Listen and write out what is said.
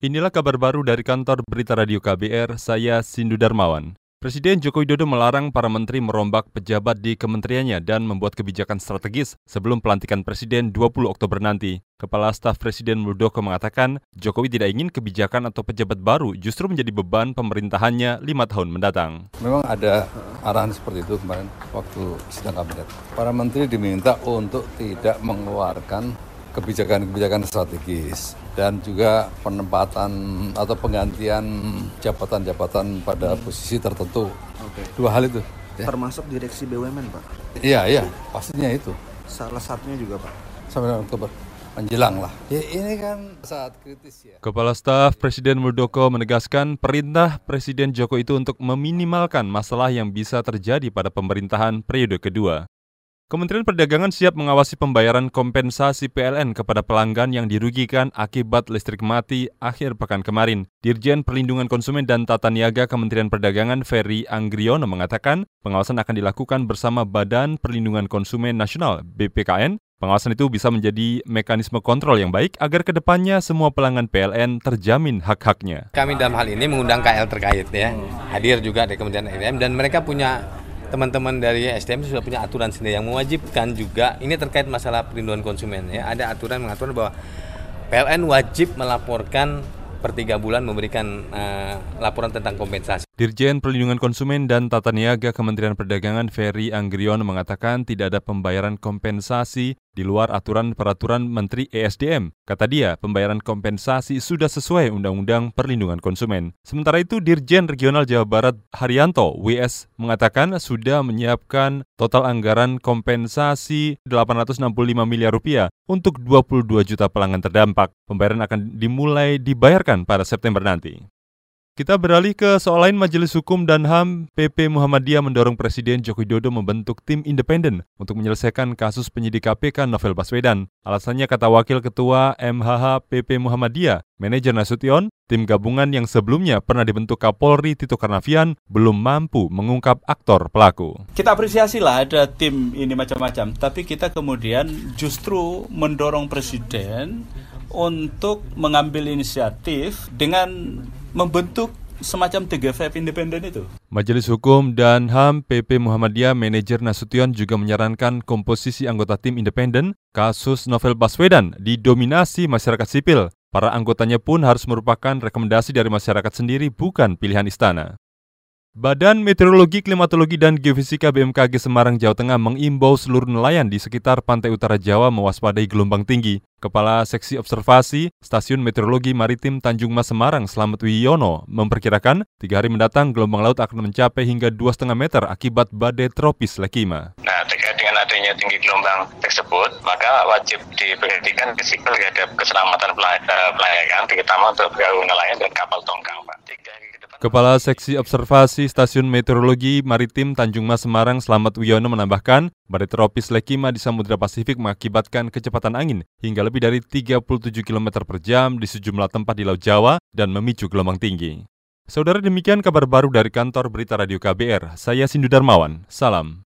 Inilah kabar baru dari kantor Berita Radio KBR, saya Sindu Darmawan. Presiden Joko Widodo melarang para menteri merombak pejabat di kementeriannya dan membuat kebijakan strategis sebelum pelantikan Presiden 20 Oktober nanti. Kepala Staf Presiden Muldoko mengatakan, Jokowi tidak ingin kebijakan atau pejabat baru justru menjadi beban pemerintahannya lima tahun mendatang. Memang ada arahan seperti itu kemarin waktu sidang kabinet. Para menteri diminta untuk tidak mengeluarkan kebijakan-kebijakan strategis dan juga penempatan atau penggantian jabatan-jabatan pada hmm. posisi tertentu. Oke. Dua hal itu. Ya. Termasuk direksi BUMN, Pak. Iya, iya, pastinya itu. Salah satunya juga, Pak. Sampai Oktober menjelang lah. Ya, ini kan saat kritis ya. Kepala Staf Presiden Muldoko menegaskan perintah Presiden Joko itu untuk meminimalkan masalah yang bisa terjadi pada pemerintahan periode kedua. Kementerian Perdagangan siap mengawasi pembayaran kompensasi PLN kepada pelanggan yang dirugikan akibat listrik mati akhir pekan kemarin. Dirjen Perlindungan Konsumen dan Tata Niaga Kementerian Perdagangan Ferry Anggriono mengatakan pengawasan akan dilakukan bersama Badan Perlindungan Konsumen Nasional BPKN. Pengawasan itu bisa menjadi mekanisme kontrol yang baik agar ke depannya semua pelanggan PLN terjamin hak-haknya. Kami dalam hal ini mengundang KL terkait ya, hadir juga dari Kementerian SDM dan mereka punya teman-teman dari SDM sudah punya aturan sendiri yang mewajibkan juga ini terkait masalah perlindungan konsumen ya ada aturan mengatur bahwa PLN wajib melaporkan per tiga bulan memberikan uh, laporan tentang kompensasi. Dirjen Perlindungan Konsumen dan Tata Niaga Kementerian Perdagangan Ferry Anggrion mengatakan tidak ada pembayaran kompensasi di luar aturan peraturan Menteri ESDM. Kata dia, pembayaran kompensasi sudah sesuai Undang-Undang Perlindungan Konsumen. Sementara itu, Dirjen Regional Jawa Barat Haryanto, WS, mengatakan sudah menyiapkan total anggaran kompensasi 865 miliar rupiah untuk 22 juta pelanggan terdampak. Pembayaran akan dimulai dibayarkan pada September nanti. Kita beralih ke soal lain Majelis Hukum dan HAM PP Muhammadiyah mendorong Presiden Joko Widodo membentuk tim independen untuk menyelesaikan kasus penyidik KPK Novel Baswedan. Alasannya kata Wakil Ketua MHH PP Muhammadiyah, Manajer Nasution, tim gabungan yang sebelumnya pernah dibentuk Kapolri Tito Karnavian belum mampu mengungkap aktor pelaku. Kita apresiasi lah ada tim ini macam-macam, tapi kita kemudian justru mendorong Presiden untuk mengambil inisiatif dengan membentuk semacam TGV independen itu. Majelis Hukum dan HAM PP Muhammadiyah Manajer Nasution juga menyarankan komposisi anggota tim independen kasus Novel Baswedan didominasi masyarakat sipil. Para anggotanya pun harus merupakan rekomendasi dari masyarakat sendiri bukan pilihan istana. Badan Meteorologi, Klimatologi, dan Geofisika BMKG Semarang, Jawa Tengah mengimbau seluruh nelayan di sekitar pantai utara Jawa mewaspadai gelombang tinggi. Kepala Seksi Observasi Stasiun Meteorologi Maritim Tanjung Mas Semarang, Slamet Wiyono, memperkirakan tiga hari mendatang gelombang laut akan mencapai hingga 2,5 meter akibat badai tropis Lekima. Nah, terkait dengan adanya tinggi gelombang tersebut, maka wajib diperhatikan risiko terhadap keselamatan pelayaran, terutama untuk perahu nelayan dan kapal tongkang. Kepala Seksi Observasi Stasiun Meteorologi Maritim Tanjung Mas Semarang Slamet Wiono menambahkan, badai tropis Lekima di Samudra Pasifik mengakibatkan kecepatan angin hingga lebih dari 37 km per jam di sejumlah tempat di Laut Jawa dan memicu gelombang tinggi. Saudara demikian kabar baru dari kantor Berita Radio KBR. Saya Sindu Darmawan. Salam.